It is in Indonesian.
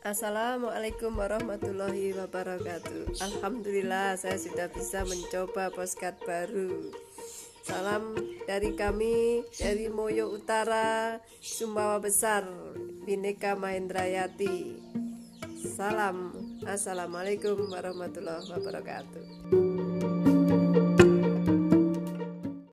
Assalamualaikum warahmatullahi wabarakatuh. Alhamdulillah saya sudah bisa mencoba postcard baru. Salam dari kami dari Moyo Utara Sumbawa Besar Bineka Mahendrayati. Salam. Assalamualaikum warahmatullahi wabarakatuh.